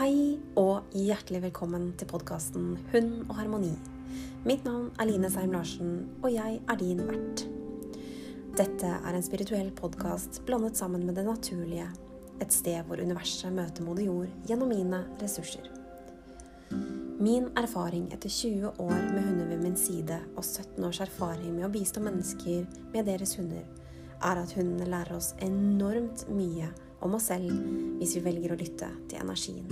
Hei og hjertelig velkommen til podkasten Hund og harmoni. Mitt navn er Line Seim Larsen, og jeg er din vert. Dette er en spirituell podkast blandet sammen med det naturlige. Et sted hvor universet møter moder jord gjennom mine ressurser. Min erfaring etter 20 år med hunder ved min side og 17 års erfaring med å bistå mennesker med deres hunder, er at hundene lærer oss enormt mye om oss selv hvis vi velger å lytte til energien.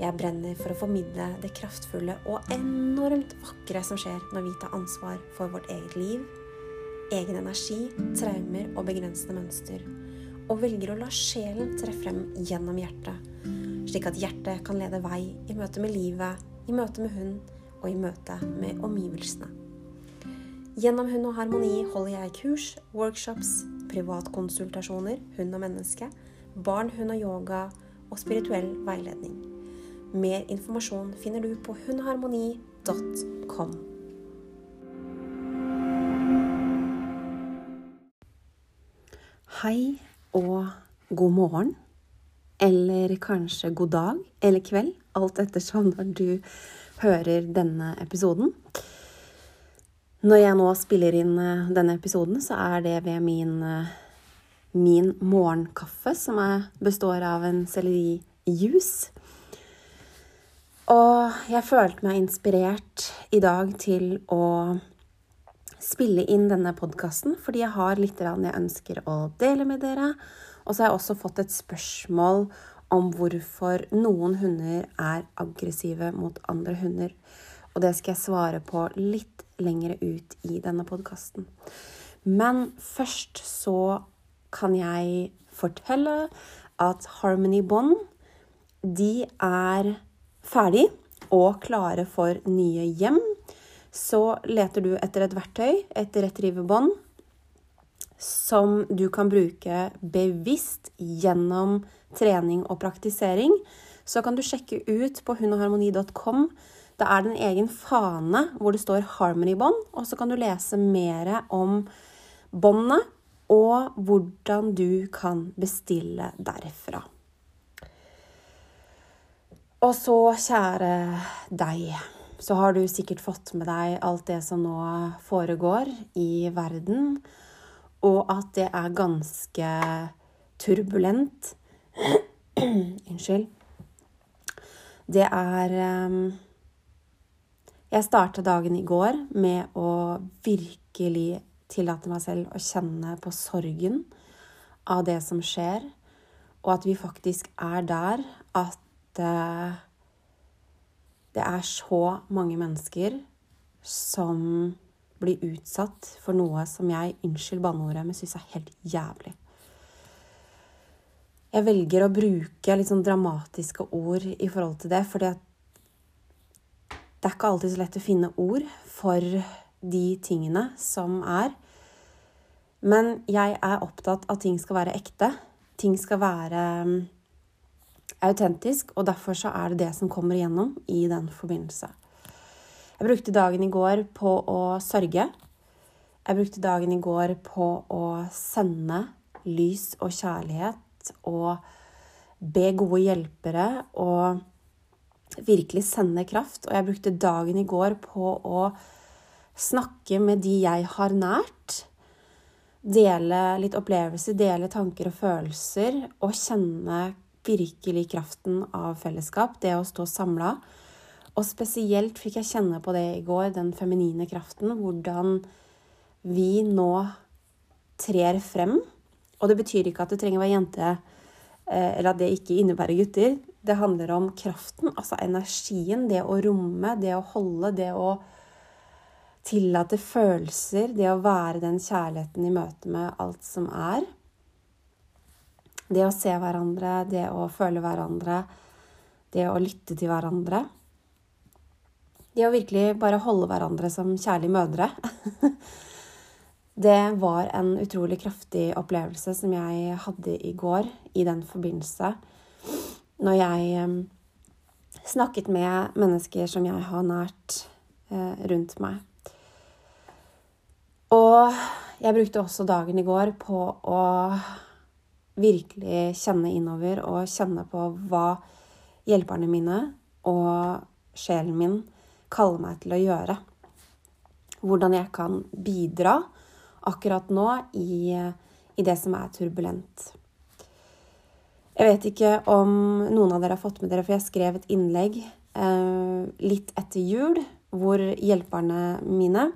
Jeg brenner for å formidle det kraftfulle og enormt vakre som skjer når vi tar ansvar for vårt eget liv, egen energi, traumer og begrensende mønster, og velger å la sjelen tre frem gjennom hjertet, slik at hjertet kan lede vei i møte med livet, i møte med hund og i møte med omgivelsene. Gjennom Hund og harmoni holder jeg kurs, workshops, privatkonsultasjoner, hund og menneske, barn, hund og yoga og spirituell veiledning. Mer informasjon finner du på hundharmoni.com. Hei og god morgen. Eller kanskje god dag eller kveld, alt ettersom når du hører denne episoden. Når jeg nå spiller inn eh, denne episoden, så er det ved min, eh, min morgenkaffe, som består av en sellerijus. Og jeg følte meg inspirert i dag til å spille inn denne podkasten, fordi jeg har litt jeg ønsker å dele med dere. Og så har jeg også fått et spørsmål om hvorfor noen hunder er aggressive mot andre hunder. Og det skal jeg svare på litt lenger ut i denne podkasten. Men først så kan jeg fortelle at Harmony Bond de er ferdig og klare for nye hjem. Så leter du etter et verktøy, et retrieverbånd, som du kan bruke bevisst gjennom trening og praktisering. Så kan du sjekke ut på hundogharmoni.com det er en egen fane hvor det står 'Harmony Bond', og så kan du lese mer om båndet og hvordan du kan bestille derfra. Og så, kjære deg, så har du sikkert fått med deg alt det som nå foregår i verden, og at det er ganske turbulent. Unnskyld. Det er um, jeg starta dagen i går med å virkelig tillate meg selv å kjenne på sorgen av det som skjer, og at vi faktisk er der at uh, det er så mange mennesker som blir utsatt for noe som jeg, unnskyld banneordet, men syns er helt jævlig. Jeg velger å bruke litt sånn dramatiske ord i forhold til det, fordi at det er ikke alltid så lett å finne ord for de tingene som er. Men jeg er opptatt av at ting skal være ekte. Ting skal være um, autentisk, og derfor så er det det som kommer igjennom i den forbindelse. Jeg brukte dagen i går på å sørge. Jeg brukte dagen i går på å sende lys og kjærlighet og be gode hjelpere og virkelig sende kraft. Og jeg brukte dagen i går på å snakke med de jeg har nært. Dele litt opplevelser, dele tanker og følelser, og kjenne virkelig kraften av fellesskap, det å stå samla. Og spesielt fikk jeg kjenne på det i går, den feminine kraften. Hvordan vi nå trer frem. Og det betyr ikke at det trenger å være jente, eh, eller at det ikke innebærer gutter. Det handler om kraften, altså energien, det å romme, det å holde, det å tillate følelser, det å være den kjærligheten i møte med alt som er. Det å se hverandre, det å føle hverandre, det å lytte til hverandre. Det å virkelig bare holde hverandre som kjærlige mødre. Det var en utrolig kraftig opplevelse som jeg hadde i går i den forbindelse når jeg snakket med mennesker som jeg har nært eh, rundt meg. Og jeg brukte også dagen i går på å virkelig kjenne innover og kjenne på hva hjelperne mine og sjelen min kaller meg til å gjøre. Hvordan jeg kan bidra akkurat nå i, i det som er turbulent. Jeg vet ikke om noen av dere har fått med dere, for jeg skrev et innlegg eh, litt etter jul hvor hjelperne mine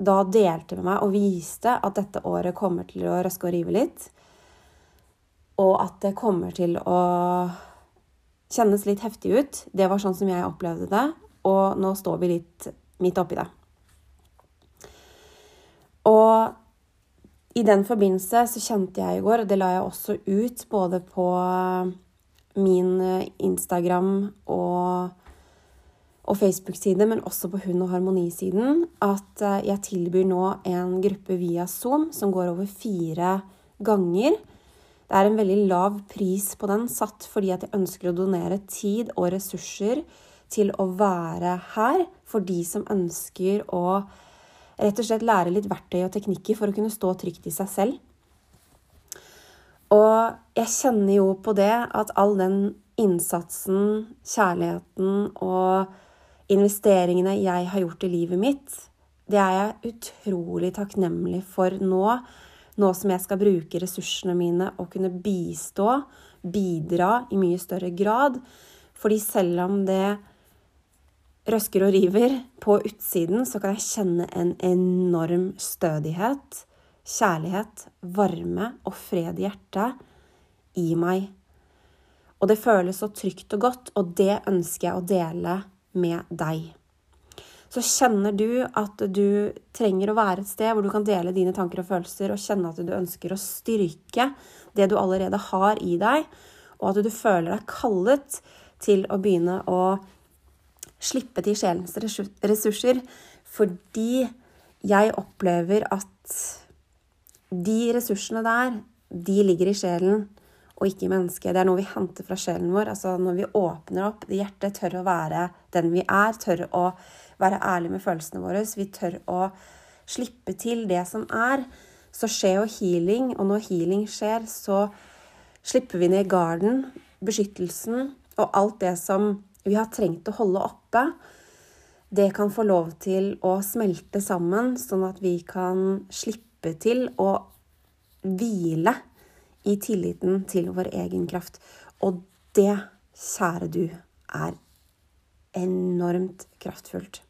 da delte med meg og viste at dette året kommer til å røske og rive litt. Og at det kommer til å kjennes litt heftig ut. Det var sånn som jeg opplevde det, og nå står vi litt midt oppi det. Og i den forbindelse så kjente jeg i går, og det la jeg også ut både på min Instagram og, og Facebook-side, men også på Hund og harmoni-siden, at eh, jeg tilbyr nå en gruppe via Zoom som går over fire ganger. Det er en veldig lav pris på den, satt fordi at jeg ønsker å donere tid og ressurser til å være her for de som ønsker å rett og slett lære litt verktøy og teknikker for å kunne stå trygt i seg selv. Og jeg kjenner jo på det at all den innsatsen, kjærligheten og investeringene jeg har gjort i livet mitt, det er jeg utrolig takknemlig for nå nå som jeg skal bruke ressursene mine og kunne bistå, bidra i mye større grad. Fordi selv om det røsker og river på utsiden, så kan jeg kjenne en enorm stødighet, kjærlighet, varme og fred i hjertet i meg. Og det føles så trygt og godt, og det ønsker jeg å dele med deg så kjenner du at du trenger å være et sted hvor du kan dele dine tanker og følelser, og kjenne at du ønsker å styrke det du allerede har i deg, og at du føler deg kallet til å begynne å slippe til sjelens ressurser, fordi jeg opplever at de ressursene der, de ligger i sjelen og ikke i mennesket. Det er noe vi henter fra sjelen vår. Altså når vi åpner opp, hjertet tør å være den vi er, tør å være ærlig med følelsene våre, vi tør å slippe til det som er, så skjer jo healing. Og når healing skjer, så slipper vi ned garden, beskyttelsen og alt det som vi har trengt å holde oppe. Det kan få lov til å smelte sammen, sånn at vi kan slippe til å hvile i tilliten til vår egen kraft. Og det, kjære du, er enormt kraftfullt.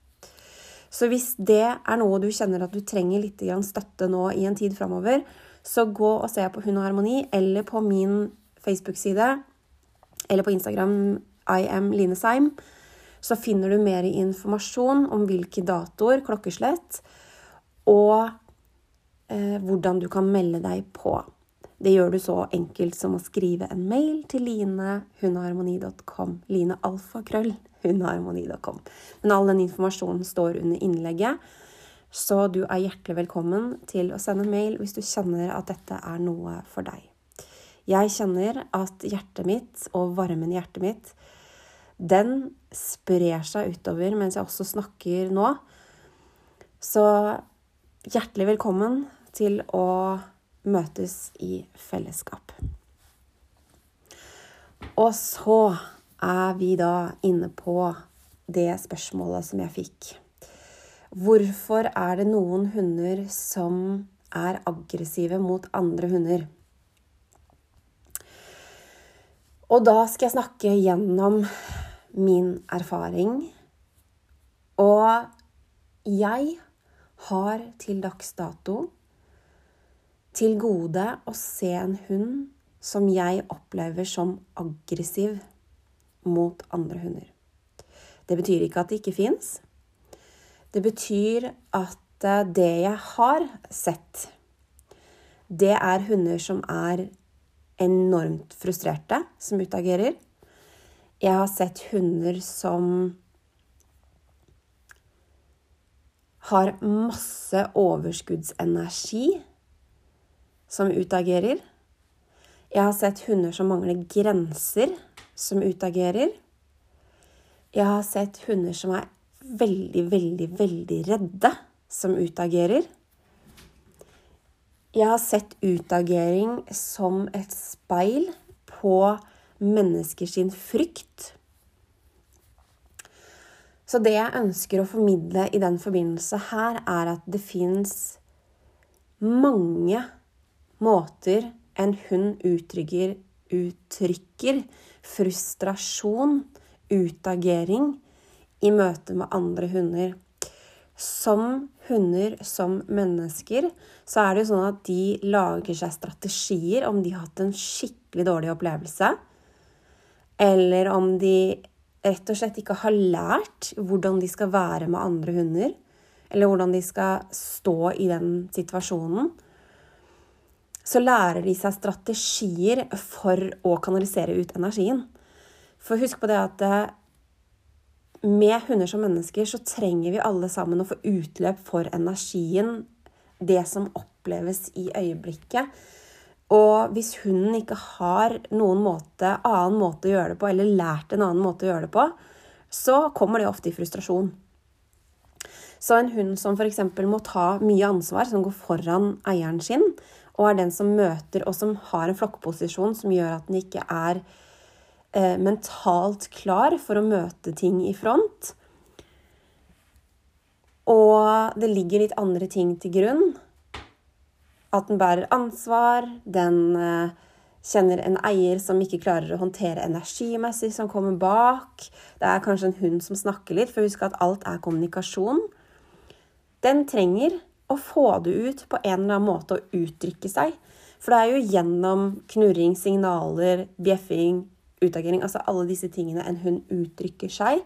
Så hvis det er noe du kjenner at du trenger litt støtte nå i en tid framover, så gå og se på Hun og Harmoni eller på min Facebook-side eller på Instagram I am Line Seim. Så finner du mer informasjon om hvilke datoer, klokkeslett, og eh, hvordan du kan melde deg på. Det gjør du så enkelt som å skrive en mail til linehundeharmoni.com. Linealfakrøll hundeharmoni.com. Men all den informasjonen står under innlegget, så du er hjertelig velkommen til å sende mail hvis du kjenner at dette er noe for deg. Jeg kjenner at hjertet mitt og varmen i hjertet mitt, den sprer seg utover mens jeg også snakker nå. Så hjertelig velkommen til å møtes i fellesskap. Og så er vi da inne på det spørsmålet som jeg fikk. Hvorfor er det noen hunder som er aggressive mot andre hunder? Og da skal jeg snakke gjennom min erfaring. Og jeg har til dags dato til gode å se en hund som jeg opplever som aggressiv mot andre hunder. Det betyr ikke at det ikke fins. Det betyr at eh, det jeg har sett, det er hunder som er enormt frustrerte, som utagerer. Jeg har sett hunder som har masse overskuddsenergi, som utagerer. Jeg har sett hunder som mangler grenser, som utagerer. Jeg har sett hunder som er veldig, veldig, veldig redde, som utagerer. jeg har sett utagering som et speil på mennesker sin frykt. Så det jeg ønsker å formidle i den forbindelse her, er at det fins mange måter en hund uttrykker, uttrykker frustrasjon, utagering, i møte med andre hunder. Som hunder, som mennesker, så er det jo sånn at de lager seg strategier om de har hatt en skikkelig dårlig opplevelse. Eller om de rett og slett ikke har lært hvordan de skal være med andre hunder. Eller hvordan de skal stå i den situasjonen. Så lærer de seg strategier for å kanalisere ut energien. For husk på det at eh, med hunder som mennesker så trenger vi alle sammen å få utløp for energien, det som oppleves i øyeblikket. Og hvis hunden ikke har noen måte, annen måte å gjøre det på, eller lært en annen måte å gjøre det på, så kommer det ofte i frustrasjon. Så en hund som f.eks. må ta mye ansvar, som går foran eieren sin, og er den som møter, og som har en flokkposisjon som gjør at den ikke er eh, mentalt klar for å møte ting i front, og det ligger litt andre ting til grunn, at den bærer ansvar, den eh, kjenner en eier som ikke klarer å håndtere energimessig, som kommer bak. Det er kanskje en hund som snakker litt, for husk at alt er kommunikasjon. Den trenger å få det ut på en eller annen måte og uttrykke seg. For det er jo gjennom knurring, signaler, bjeffing, utagering, altså alle disse tingene en hund uttrykker seg.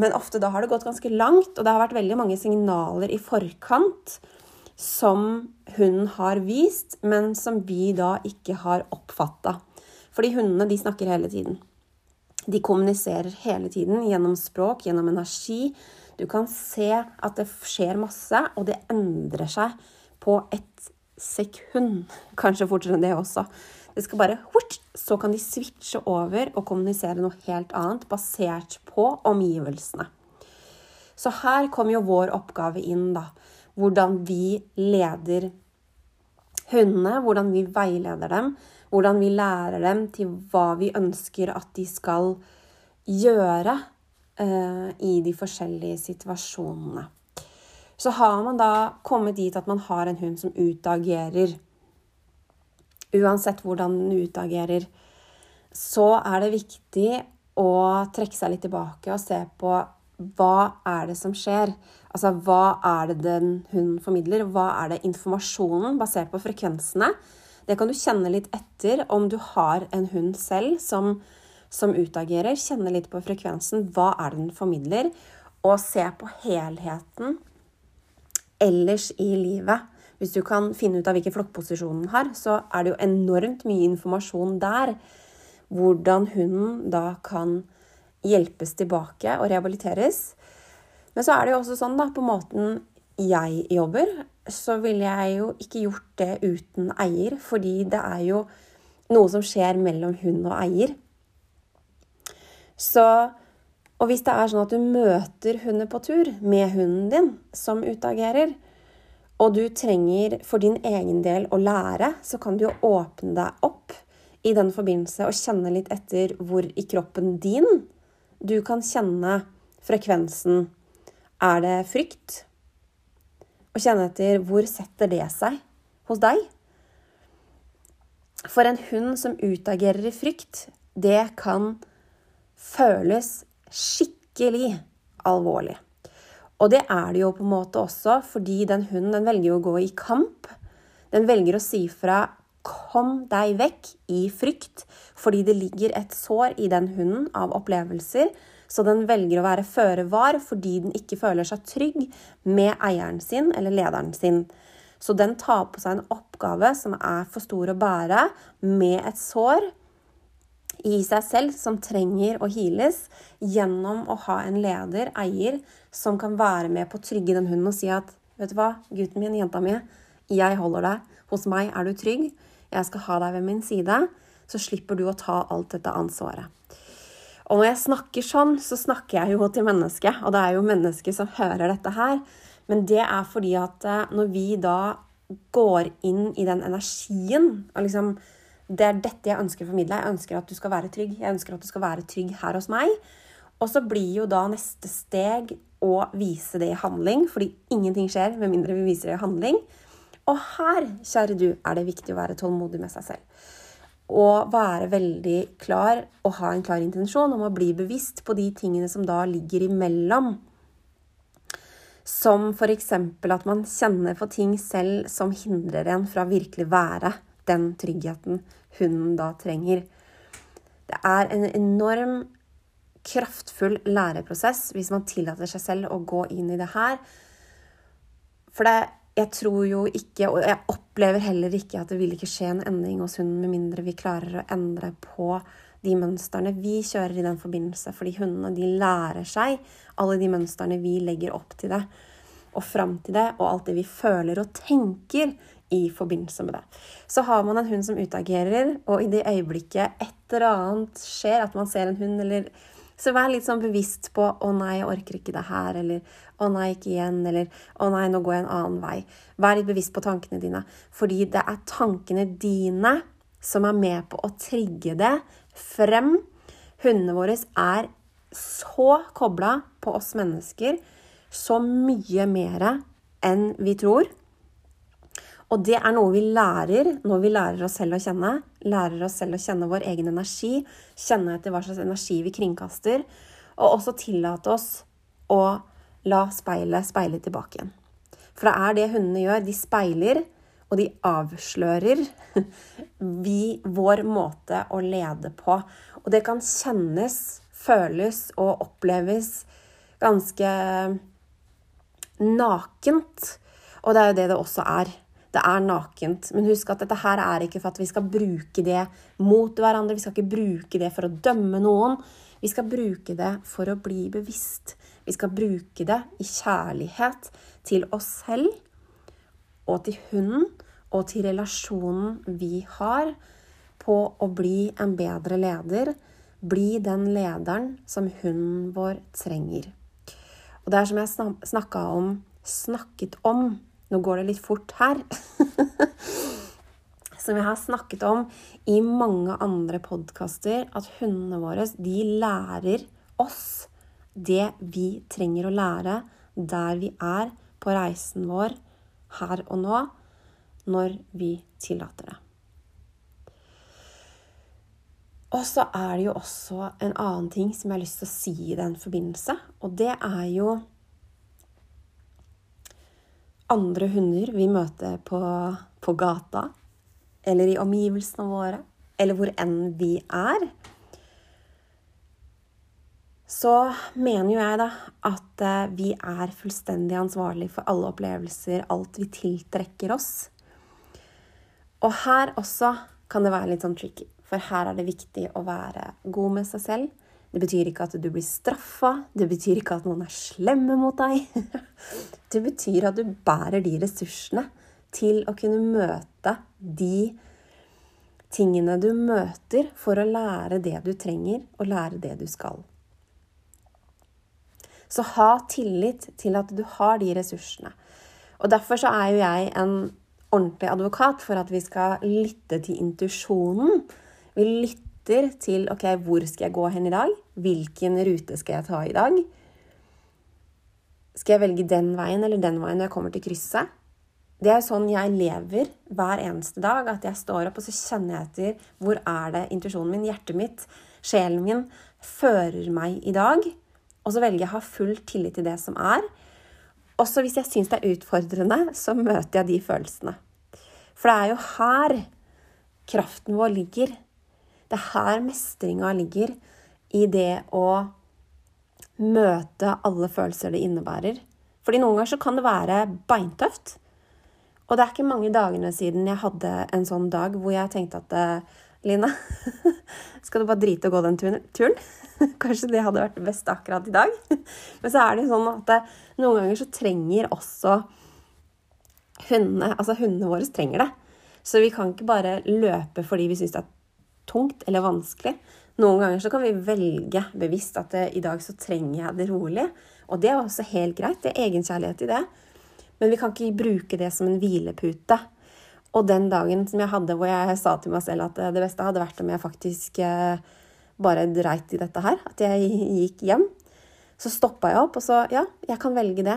Men ofte da har det gått ganske langt, og det har vært veldig mange signaler i forkant som hunden har vist, men som vi da ikke har oppfatta. Fordi hundene de snakker hele tiden. De kommuniserer hele tiden gjennom språk, gjennom energi. Du kan se at det skjer masse, og det endrer seg på et sekund. Kanskje fortere enn det også. Det skal bare Så kan de switche over og kommunisere noe helt annet basert på omgivelsene. Så her kommer jo vår oppgave inn, da hvordan vi leder hundene, hvordan vi veileder dem, hvordan vi lærer dem til hva vi ønsker at de skal gjøre uh, i de forskjellige situasjonene. Så har man da kommet dit at man har en hund som utagerer, uansett hvordan den utagerer, så er det viktig å trekke seg litt tilbake og se på hva er det som skjer? Altså hva er det den hunden formidler? Hva er det informasjonen basert på frekvensene? Det kan du kjenne litt etter om du har en hund selv som, som utagerer. Kjenne litt på frekvensen. Hva er det den formidler? Og se på helheten ellers i livet. Hvis du kan finne ut av hvilken flokkposisjon den har, så er det jo enormt mye informasjon der. Hvordan hunden da kan hjelpes tilbake og rehabiliteres. Men så er det jo også sånn, da, på måten jeg jobber, så ville jeg jo ikke gjort det uten eier, fordi det er jo noe som skjer mellom hund og eier. Så Og hvis det er sånn at du møter hunder på tur med hunden din som utagerer, og du trenger for din egen del å lære, så kan du jo åpne deg opp i den forbindelse og kjenne litt etter hvor i kroppen din du kan kjenne frekvensen. Er det frykt? Og kjenne etter hvor setter det seg hos deg? For en hund som utagerer i frykt, det kan føles skikkelig alvorlig. Og det er det jo på en måte også fordi den hunden den velger å gå i kamp. Den velger å si fra 'kom deg vekk' i frykt, fordi det ligger et sår i den hunden av opplevelser, så den velger å være føre var fordi den ikke føler seg trygg med eieren sin eller lederen sin. Så den tar på seg en oppgave som er for stor å bære, med et sår i seg selv som trenger å heales, gjennom å ha en leder, eier, som kan være med på å trygge den hunden og si at vet du hva, gutten min, jenta mi, jeg holder deg. Hos meg er du trygg. Jeg skal ha deg ved min side så slipper du å ta alt dette ansvaret. Og når jeg snakker sånn, så snakker jeg jo til mennesket, og det er jo mennesket som hører dette her. Men det er fordi at eh, når vi da går inn i den energien og liksom Det er dette jeg ønsker å formidle. Jeg ønsker at du skal være trygg. Jeg ønsker at du skal være trygg her hos meg. Og så blir jo da neste steg å vise det i handling, fordi ingenting skjer med mindre vi viser det i handling. Og her, kjære du, er det viktig å være tålmodig med seg selv. Og være veldig klar og ha en klar intensjon om å bli bevisst på de tingene som da ligger imellom som f.eks. at man kjenner på ting selv som hindrer en fra virkelig være den tryggheten hunden da trenger. Det er en enorm kraftfull læreprosess hvis man tillater seg selv å gå inn i det her. For det, jeg tror jo ikke, og jeg opplever heller ikke, at det vil ikke skje en endring hos hunden med mindre vi klarer å endre på de mønstrene vi kjører i den forbindelse. Fordi hundene de lærer seg alle de mønstrene vi legger opp til det. Og fram til det, og alt det vi føler og tenker i forbindelse med det. Så har man en hund som utagerer, og i det øyeblikket et eller annet skjer, at man ser en hund eller Så vær litt sånn bevisst på 'Å nei, jeg orker ikke det her', eller 'Å nei, ikke igjen', eller 'Å nei, nå går jeg en annen vei'. Vær litt bevisst på tankene dine, fordi det er tankene dine som er med på å trigge det frem. Hundene våre er så kobla på oss mennesker, så mye mer enn vi tror. Og det er noe vi lærer når vi lærer oss selv å kjenne. Lærer oss selv å kjenne vår egen energi, kjenne etter hva slags energi vi kringkaster. Og også tillate oss å la speilet speile tilbake igjen. For det er det hundene gjør. De speiler, og de avslører vi, vår måte å lede på. Og det kan kjennes, føles og oppleves ganske nakent. Og det er jo det det også er. Det er nakent. Men husk at dette her er ikke for at vi skal bruke det mot hverandre. Vi skal ikke bruke det for å dømme noen. Vi skal bruke det for å bli bevisst. Vi skal bruke det i kjærlighet til oss selv og til hunden og til relasjonen vi har på å bli en bedre leder. Bli den lederen som hunden vår trenger. Og det er som jeg snakka om Snakket om Nå går det litt fort her. som jeg har snakket om i mange andre podkaster, at hundene våre de lærer oss det vi trenger å lære der vi er på reisen vår her og nå, når vi tillater det. Og så er det jo også en annen ting som jeg har lyst til å si i den forbindelse. Og det er jo andre hunder vi møter på, på gata, eller i omgivelsene våre, eller hvor enn vi er. Så mener jo jeg da at eh, vi er fullstendig ansvarlig for alle opplevelser, alt vi tiltrekker oss. Og her også kan det være litt sånn tricky. For her er det viktig å være god med seg selv. Det betyr ikke at du blir straffa. Det betyr ikke at noen er slemme mot deg. Det betyr at du bærer de ressursene til å kunne møte de tingene du møter, for å lære det du trenger, og lære det du skal. Så ha tillit til at du har de ressursene. Og derfor så er jo jeg en ordentlig advokat for at vi skal lytte til intuisjonen vi lytter til ok, hvor skal jeg gå hen i dag? Hvilken rute skal jeg ta i dag? Skal jeg velge den veien eller den veien når jeg kommer til krysset? Det er sånn jeg lever hver eneste dag. At jeg står opp og så kjenner jeg etter hvor er det intuisjonen min, hjertet mitt, sjelen min fører meg i dag. Og så velger jeg å ha full tillit til det som er. Også hvis jeg syns det er utfordrende, så møter jeg de følelsene. For det er jo her kraften vår ligger. Det er her mestringa ligger i det å møte alle følelser det innebærer. Fordi noen ganger så kan det være beintøft. Og det er ikke mange dagene siden jeg hadde en sånn dag hvor jeg tenkte at eh, Lina, skal du bare drite og gå den turen? Kanskje det hadde vært best akkurat i dag. Men så er det jo sånn at eh, noen ganger så trenger også hundene Altså hundene våre trenger det. Så vi kan ikke bare løpe fordi vi syns det er tungt eller vanskelig. Noen ganger så kan vi velge bevisst at det, i dag så trenger jeg det rolig. Og det er også helt greit. Det er egenkjærlighet i det. Men vi kan ikke bruke det som en hvilepute. Og den dagen som jeg hadde hvor jeg sa til meg selv at det beste hadde vært om jeg faktisk eh, bare dreit i dette her, at jeg gikk hjem, så stoppa jeg opp og så Ja, jeg kan velge det,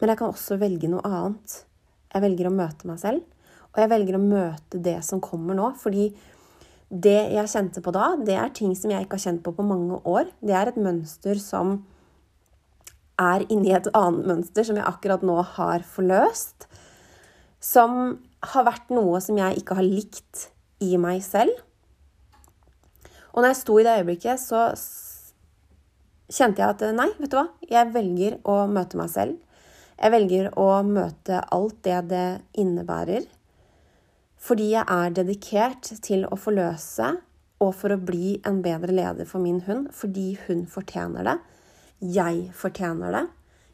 men jeg kan også velge noe annet. Jeg velger å møte meg selv, og jeg velger å møte det som kommer nå. Fordi det jeg kjente på da, det er ting som jeg ikke har kjent på på mange år. Det er et mønster som er inni et annet mønster som jeg akkurat nå har forløst. Som har vært noe som jeg ikke har likt i meg selv. Og når jeg sto i det øyeblikket, så kjente jeg at nei, vet du hva, jeg velger å møte meg selv. Jeg velger å møte alt det det innebærer. Fordi jeg er dedikert til å forløse og for å bli en bedre leder for min hund. Fordi hun fortjener det. Jeg fortjener det.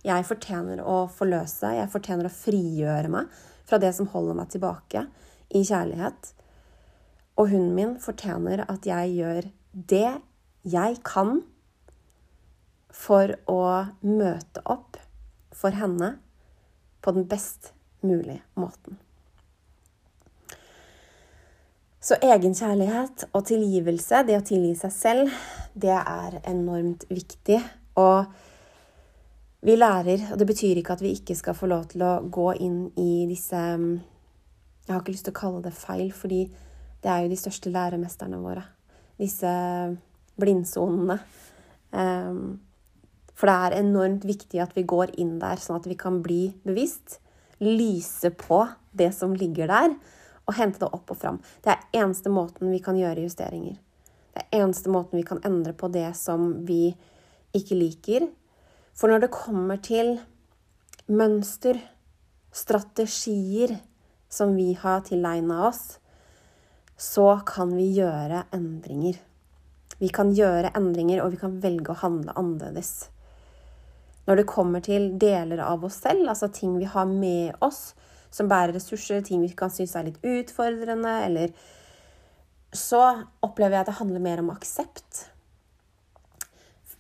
Jeg fortjener å forløse. Jeg fortjener å frigjøre meg fra det som holder meg tilbake i kjærlighet. Og hunden min fortjener at jeg gjør det jeg kan for å møte opp for henne på den best mulige måten. Så egenkjærlighet og tilgivelse, det å tilgi seg selv, det er enormt viktig. Og vi lærer, og det betyr ikke at vi ikke skal få lov til å gå inn i disse Jeg har ikke lyst til å kalle det feil, fordi det er jo de største læremesterne våre. Disse blindsonene. Um, for det er enormt viktig at vi går inn der, sånn at vi kan bli bevisst. Lyse på det som ligger der, og hente det opp og fram. Det er eneste måten vi kan gjøre justeringer. Det er eneste måten vi kan endre på det som vi ikke liker. For når det kommer til mønster, strategier som vi har tilegna oss, så kan vi gjøre endringer. Vi kan gjøre endringer, og vi kan velge å handle annerledes når det kommer til deler av oss selv, altså ting vi har med oss som bærer ressurser, ting vi kan synes er litt utfordrende, eller Så opplever jeg at det handler mer om aksept.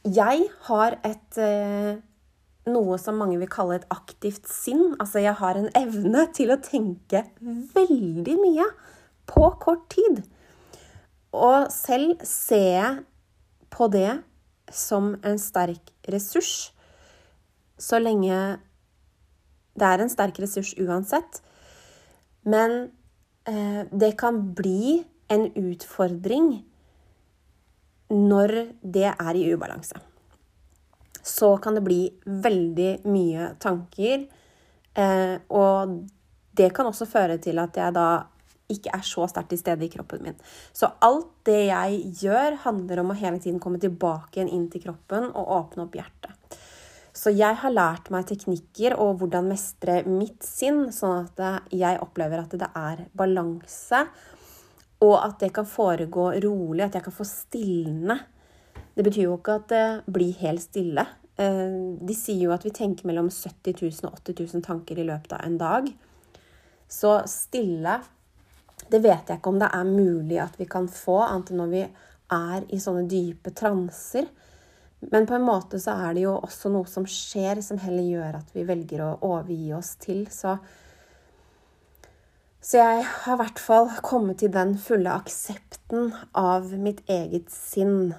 Jeg har et eh, noe som mange vil kalle et aktivt sinn. Altså jeg har en evne til å tenke veldig mye på kort tid. Og selv ser jeg på det som en sterk ressurs så lenge det er en sterk ressurs uansett. Men eh, det kan bli en utfordring når det er i ubalanse. Så kan det bli veldig mye tanker, eh, og det kan også føre til at jeg da ikke er så sterkt til stede i kroppen min. Så alt det jeg gjør, handler om å hele tiden komme tilbake igjen inn til kroppen og åpne opp hjertet. Så jeg har lært meg teknikker og hvordan mestre mitt sinn, sånn at jeg opplever at det er balanse, og at det kan foregå rolig, at jeg kan få stilne. Det betyr jo ikke at det blir helt stille. Eh, de sier jo at vi tenker mellom 70 000 og 80 000 tanker i løpet av en dag. Så stille Det vet jeg ikke om det er mulig at vi kan få, annet enn når vi er i sånne dype transer. Men på en måte så er det jo også noe som skjer, som heller gjør at vi velger å overgi oss til. Så, så jeg har i hvert fall kommet til den fulle aksepten av mitt eget sinn.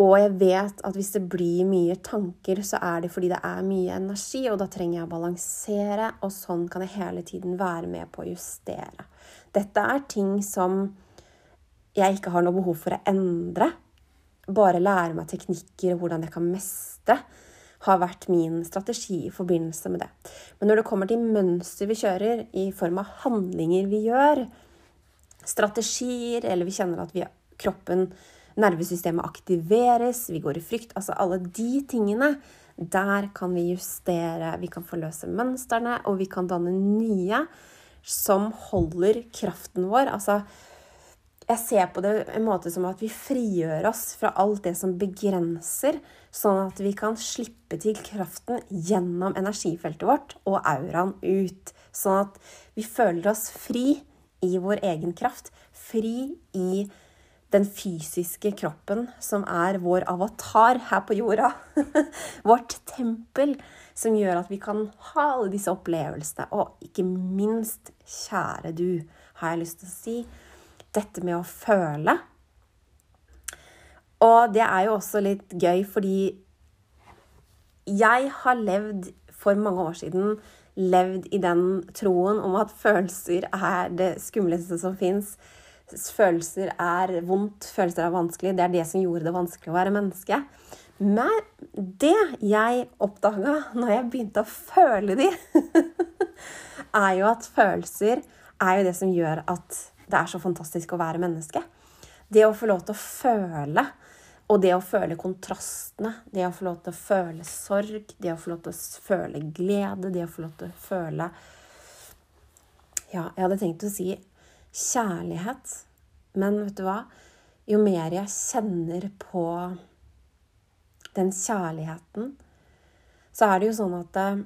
Og jeg vet at hvis det blir mye tanker, så er det fordi det er mye energi, og da trenger jeg å balansere, og sånn kan jeg hele tiden være med på å justere. Dette er ting som jeg ikke har noe behov for å endre bare lære meg teknikker og hvordan jeg kan mestre, har vært min strategi i forbindelse med det. Men når det kommer til mønster vi kjører i form av handlinger vi gjør, strategier, eller vi kjenner at vi, kroppen, nervesystemet aktiveres, vi går i frykt Altså alle de tingene. Der kan vi justere, vi kan forløse mønstrene, og vi kan danne nye som holder kraften vår. Altså jeg ser på det en måte som at vi frigjør oss fra alt det som begrenser, sånn at vi kan slippe til kraften gjennom energifeltet vårt og auraen ut. Sånn at vi føler oss fri i vår egen kraft. Fri i den fysiske kroppen som er vår avatar her på jorda. Vårt tempel. som gjør at vi kan ha alle disse opplevelsene. Og ikke minst, kjære du, har jeg lyst til å si, dette med å føle. Og det er jo også litt gøy, fordi jeg har levd for mange år siden levd i den troen om at følelser er det skumleste som fins. Følelser er vondt, følelser er vanskelig. Det er det som gjorde det vanskelig å være menneske. Men det jeg oppdaga når jeg begynte å føle de, er jo at følelser er jo det som gjør at det er så fantastisk å være menneske. Det å få lov til å føle og det å føle kontrastene, det å få lov til å føle sorg, det å få lov til å føle glede, det å få lov til å føle Ja, jeg hadde tenkt å si kjærlighet, men vet du hva? Jo mer jeg kjenner på den kjærligheten, så er det jo sånn at eh,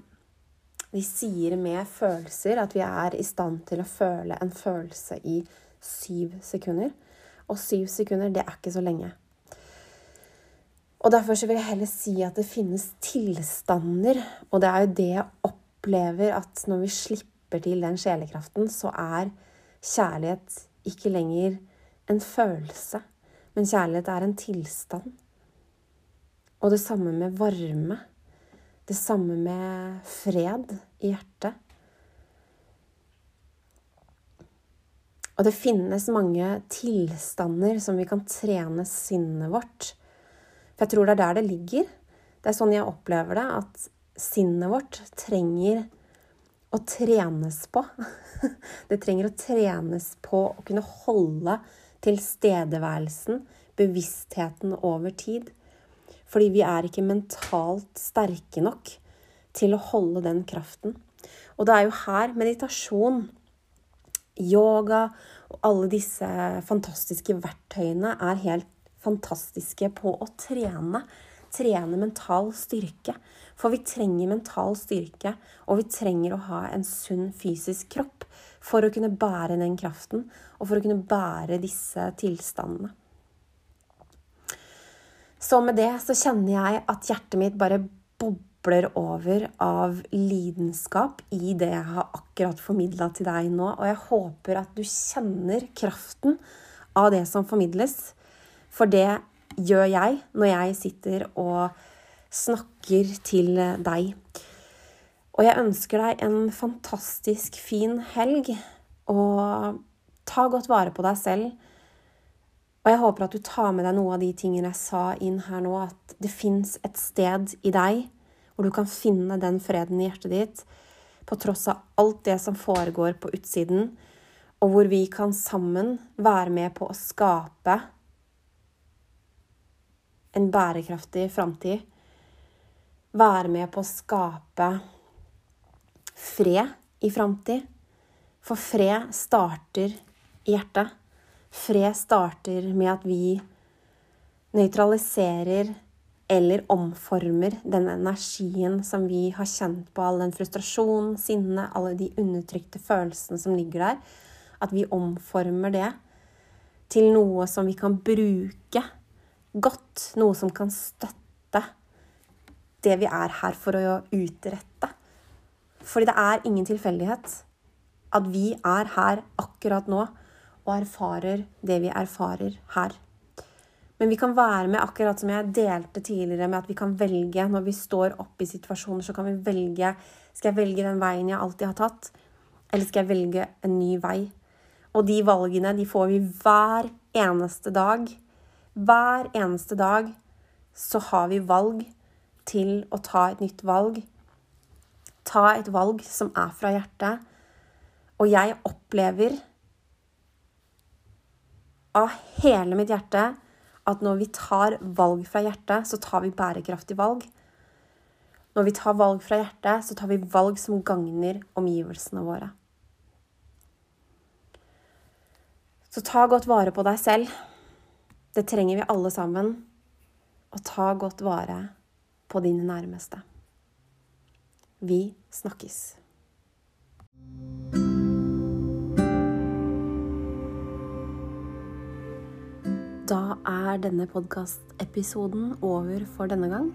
vi sier med følelser at vi er i stand til å føle en følelse i syv sekunder. Og syv sekunder, det er ikke så lenge. Og derfor så vil jeg heller si at det finnes tilstander, og det er jo det jeg opplever at når vi slipper til den sjelekraften, så er kjærlighet ikke lenger en følelse, men kjærlighet er en tilstand. Og det samme med varme. Det samme med fred i hjertet. Og det finnes mange tilstander som vi kan trene sinnet vårt for jeg tror det er der det ligger. Det er sånn jeg opplever det, at sinnet vårt trenger å trenes på. Det trenger å trenes på å kunne holde tilstedeværelsen, bevisstheten, over tid. Fordi vi er ikke mentalt sterke nok til å holde den kraften. Og det er jo her meditasjon, yoga og alle disse fantastiske verktøyene er helt fantastiske på å trene. Trene mental styrke. For vi trenger mental styrke, og vi trenger å ha en sunn fysisk kropp for å kunne bære den kraften, og for å kunne bære disse tilstandene. Så med det så kjenner jeg at hjertet mitt bare bobler over av lidenskap i det jeg har akkurat formidla til deg nå. Og jeg håper at du kjenner kraften av det som formidles. For det gjør jeg når jeg sitter og snakker til deg. Og jeg ønsker deg en fantastisk fin helg. Og ta godt vare på deg selv. Og jeg håper at du tar med deg noe av de tingene jeg sa inn her nå, at det fins et sted i deg hvor du kan finne den freden i hjertet ditt, på tross av alt det som foregår på utsiden, og hvor vi kan sammen være med på å skape en bærekraftig framtid. Være med på å skape fred i framtid. For fred starter i hjertet. Fred starter med at vi nøytraliserer eller omformer den energien som vi har kjent på, all den frustrasjon, sinne, alle de undertrykte følelsene som ligger der. At vi omformer det til noe som vi kan bruke godt, noe som kan støtte det vi er her for å utrette. Fordi det er ingen tilfeldighet at vi er her akkurat nå og erfarer det vi erfarer her. Men vi kan være med, akkurat som jeg delte tidligere, med at vi kan velge når vi står oppe i situasjoner, så kan vi velge Skal jeg velge den veien jeg alltid har tatt, eller skal jeg velge en ny vei? Og de valgene de får vi hver eneste dag. Hver eneste dag så har vi valg til å ta et nytt valg. Ta et valg som er fra hjertet. Og jeg opplever av hele mitt hjerte at når vi tar valg fra hjertet, så tar vi bærekraftig valg. Når vi tar valg fra hjertet, så tar vi valg som gagner omgivelsene våre. Så ta godt vare på deg selv. Det trenger vi alle sammen. Og ta godt vare på dine nærmeste. Vi snakkes. Da er denne podkastepisoden over for denne gang.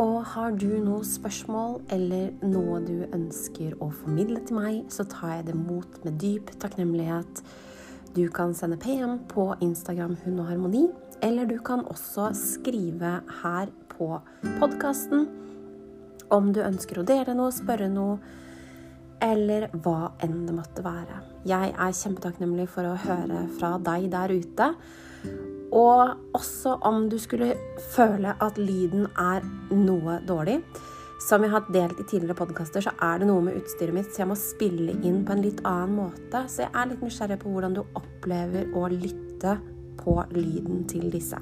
Og har du noen spørsmål eller noe du ønsker å formidle til meg, så tar jeg det mot med dyp takknemlighet. Du kan sende PM på Instagram Hund og Harmoni, eller du kan også skrive her på podkasten om du ønsker å dele noe, spørre noe, eller hva enn det måtte være. Jeg er kjempetakknemlig for å høre fra deg der ute. Og også om du skulle føle at lyden er noe dårlig. Som jeg har delt i tidligere podkaster, så er det noe med utstyret mitt, så jeg må spille inn på en litt annen måte. Så jeg er litt nysgjerrig på hvordan du opplever å lytte på lyden til disse.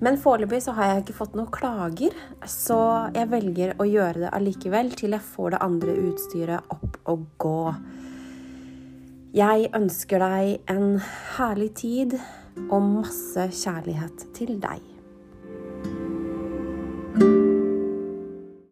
Men foreløpig så har jeg ikke fått noen klager, så jeg velger å gjøre det allikevel til jeg får det andre utstyret opp og gå. Jeg ønsker deg en herlig tid og masse kjærlighet til deg.